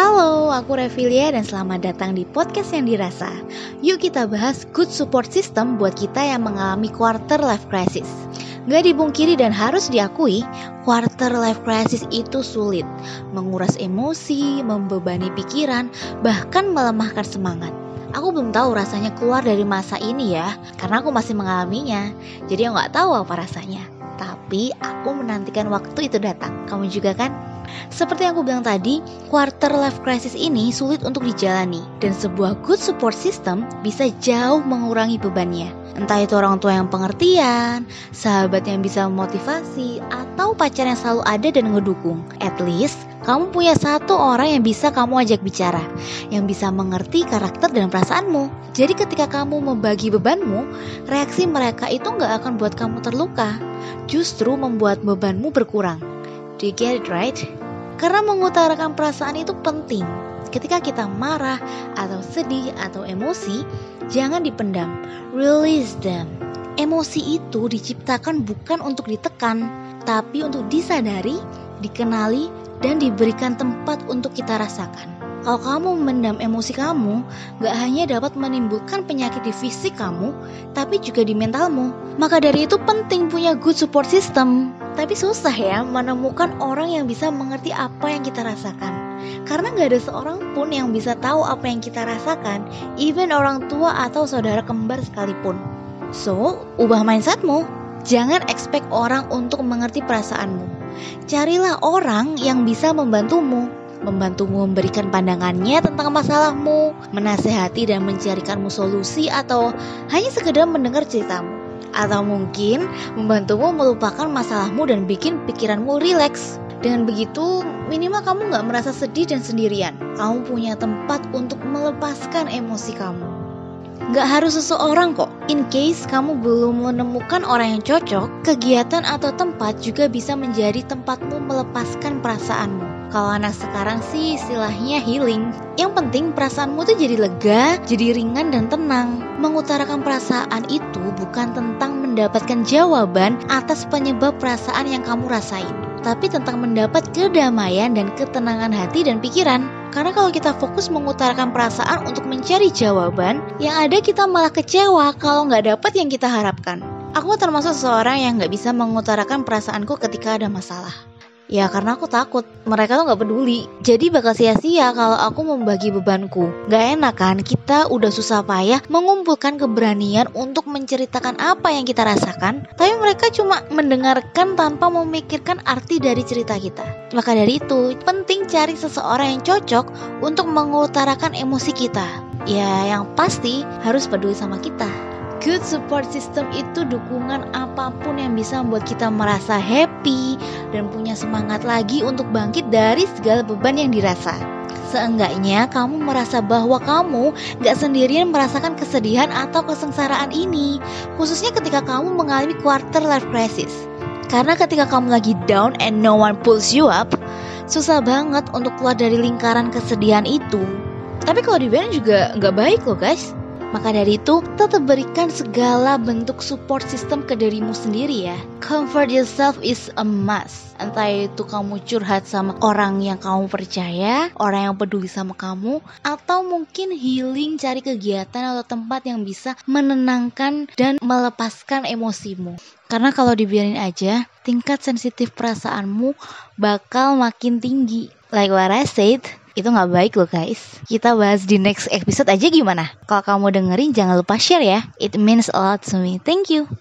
Halo, aku Revilia dan selamat datang di podcast yang dirasa. Yuk kita bahas good support system buat kita yang mengalami quarter life crisis. Gak dibungkiri dan harus diakui, quarter life crisis itu sulit. Menguras emosi, membebani pikiran, bahkan melemahkan semangat. Aku belum tahu rasanya keluar dari masa ini ya, karena aku masih mengalaminya. Jadi aku gak tahu apa rasanya. Tapi aku menantikan waktu itu datang. Kamu juga kan? Seperti yang aku bilang tadi, quarter life crisis ini sulit untuk dijalani dan sebuah good support system bisa jauh mengurangi bebannya. Entah itu orang tua yang pengertian, sahabat yang bisa memotivasi, atau pacar yang selalu ada dan ngedukung. At least, kamu punya satu orang yang bisa kamu ajak bicara, yang bisa mengerti karakter dan perasaanmu. Jadi ketika kamu membagi bebanmu, reaksi mereka itu nggak akan buat kamu terluka, justru membuat bebanmu berkurang. Do you get it right? Karena mengutarakan perasaan itu penting. Ketika kita marah atau sedih atau emosi, jangan dipendam. Release them. Emosi itu diciptakan bukan untuk ditekan, tapi untuk disadari, dikenali, dan diberikan tempat untuk kita rasakan. Kalau kamu memendam emosi kamu, gak hanya dapat menimbulkan penyakit di fisik kamu, tapi juga di mentalmu. Maka dari itu penting punya good support system. Tapi susah ya menemukan orang yang bisa mengerti apa yang kita rasakan. Karena gak ada seorang pun yang bisa tahu apa yang kita rasakan, even orang tua atau saudara kembar sekalipun. So, ubah mindsetmu. Jangan expect orang untuk mengerti perasaanmu. Carilah orang yang bisa membantumu membantumu memberikan pandangannya tentang masalahmu, menasehati dan mencarikanmu solusi atau hanya sekedar mendengar ceritamu. Atau mungkin membantumu melupakan masalahmu dan bikin pikiranmu rileks. Dengan begitu, minimal kamu nggak merasa sedih dan sendirian. Kamu punya tempat untuk melepaskan emosi kamu. Gak harus seseorang kok. In case kamu belum menemukan orang yang cocok, kegiatan atau tempat juga bisa menjadi tempatmu melepaskan perasaanmu. Kalau anak sekarang sih istilahnya healing. Yang penting perasaanmu tuh jadi lega, jadi ringan dan tenang. Mengutarakan perasaan itu bukan tentang mendapatkan jawaban atas penyebab perasaan yang kamu rasain, tapi tentang mendapat kedamaian dan ketenangan hati dan pikiran. Karena kalau kita fokus mengutarakan perasaan untuk mencari jawaban, yang ada kita malah kecewa kalau nggak dapat yang kita harapkan. Aku termasuk seorang yang nggak bisa mengutarakan perasaanku ketika ada masalah. Ya karena aku takut mereka tuh nggak peduli. Jadi bakal sia-sia kalau aku membagi bebanku. Gak enak kan kita udah susah payah mengumpulkan keberanian untuk menceritakan apa yang kita rasakan, tapi mereka cuma mendengarkan tanpa memikirkan arti dari cerita kita. Maka dari itu penting cari seseorang yang cocok untuk mengutarakan emosi kita. Ya yang pasti harus peduli sama kita. Good support system itu dukungan apa pun yang bisa membuat kita merasa happy dan punya semangat lagi untuk bangkit dari segala beban yang dirasa. Seenggaknya kamu merasa bahwa kamu gak sendirian merasakan kesedihan atau kesengsaraan ini, khususnya ketika kamu mengalami quarter life crisis. Karena ketika kamu lagi down and no one pulls you up, susah banget untuk keluar dari lingkaran kesedihan itu. Tapi kalau dibiarin juga gak baik loh guys. Maka dari itu, tetap berikan segala bentuk support system ke dirimu sendiri ya. Comfort yourself is a must. Entah itu kamu curhat sama orang yang kamu percaya, orang yang peduli sama kamu, atau mungkin healing cari kegiatan atau tempat yang bisa menenangkan dan melepaskan emosimu. Karena kalau dibiarin aja, tingkat sensitif perasaanmu bakal makin tinggi. Like what I said, itu nggak baik loh guys. Kita bahas di next episode aja gimana? Kalau kamu dengerin jangan lupa share ya. It means a lot to me. Thank you.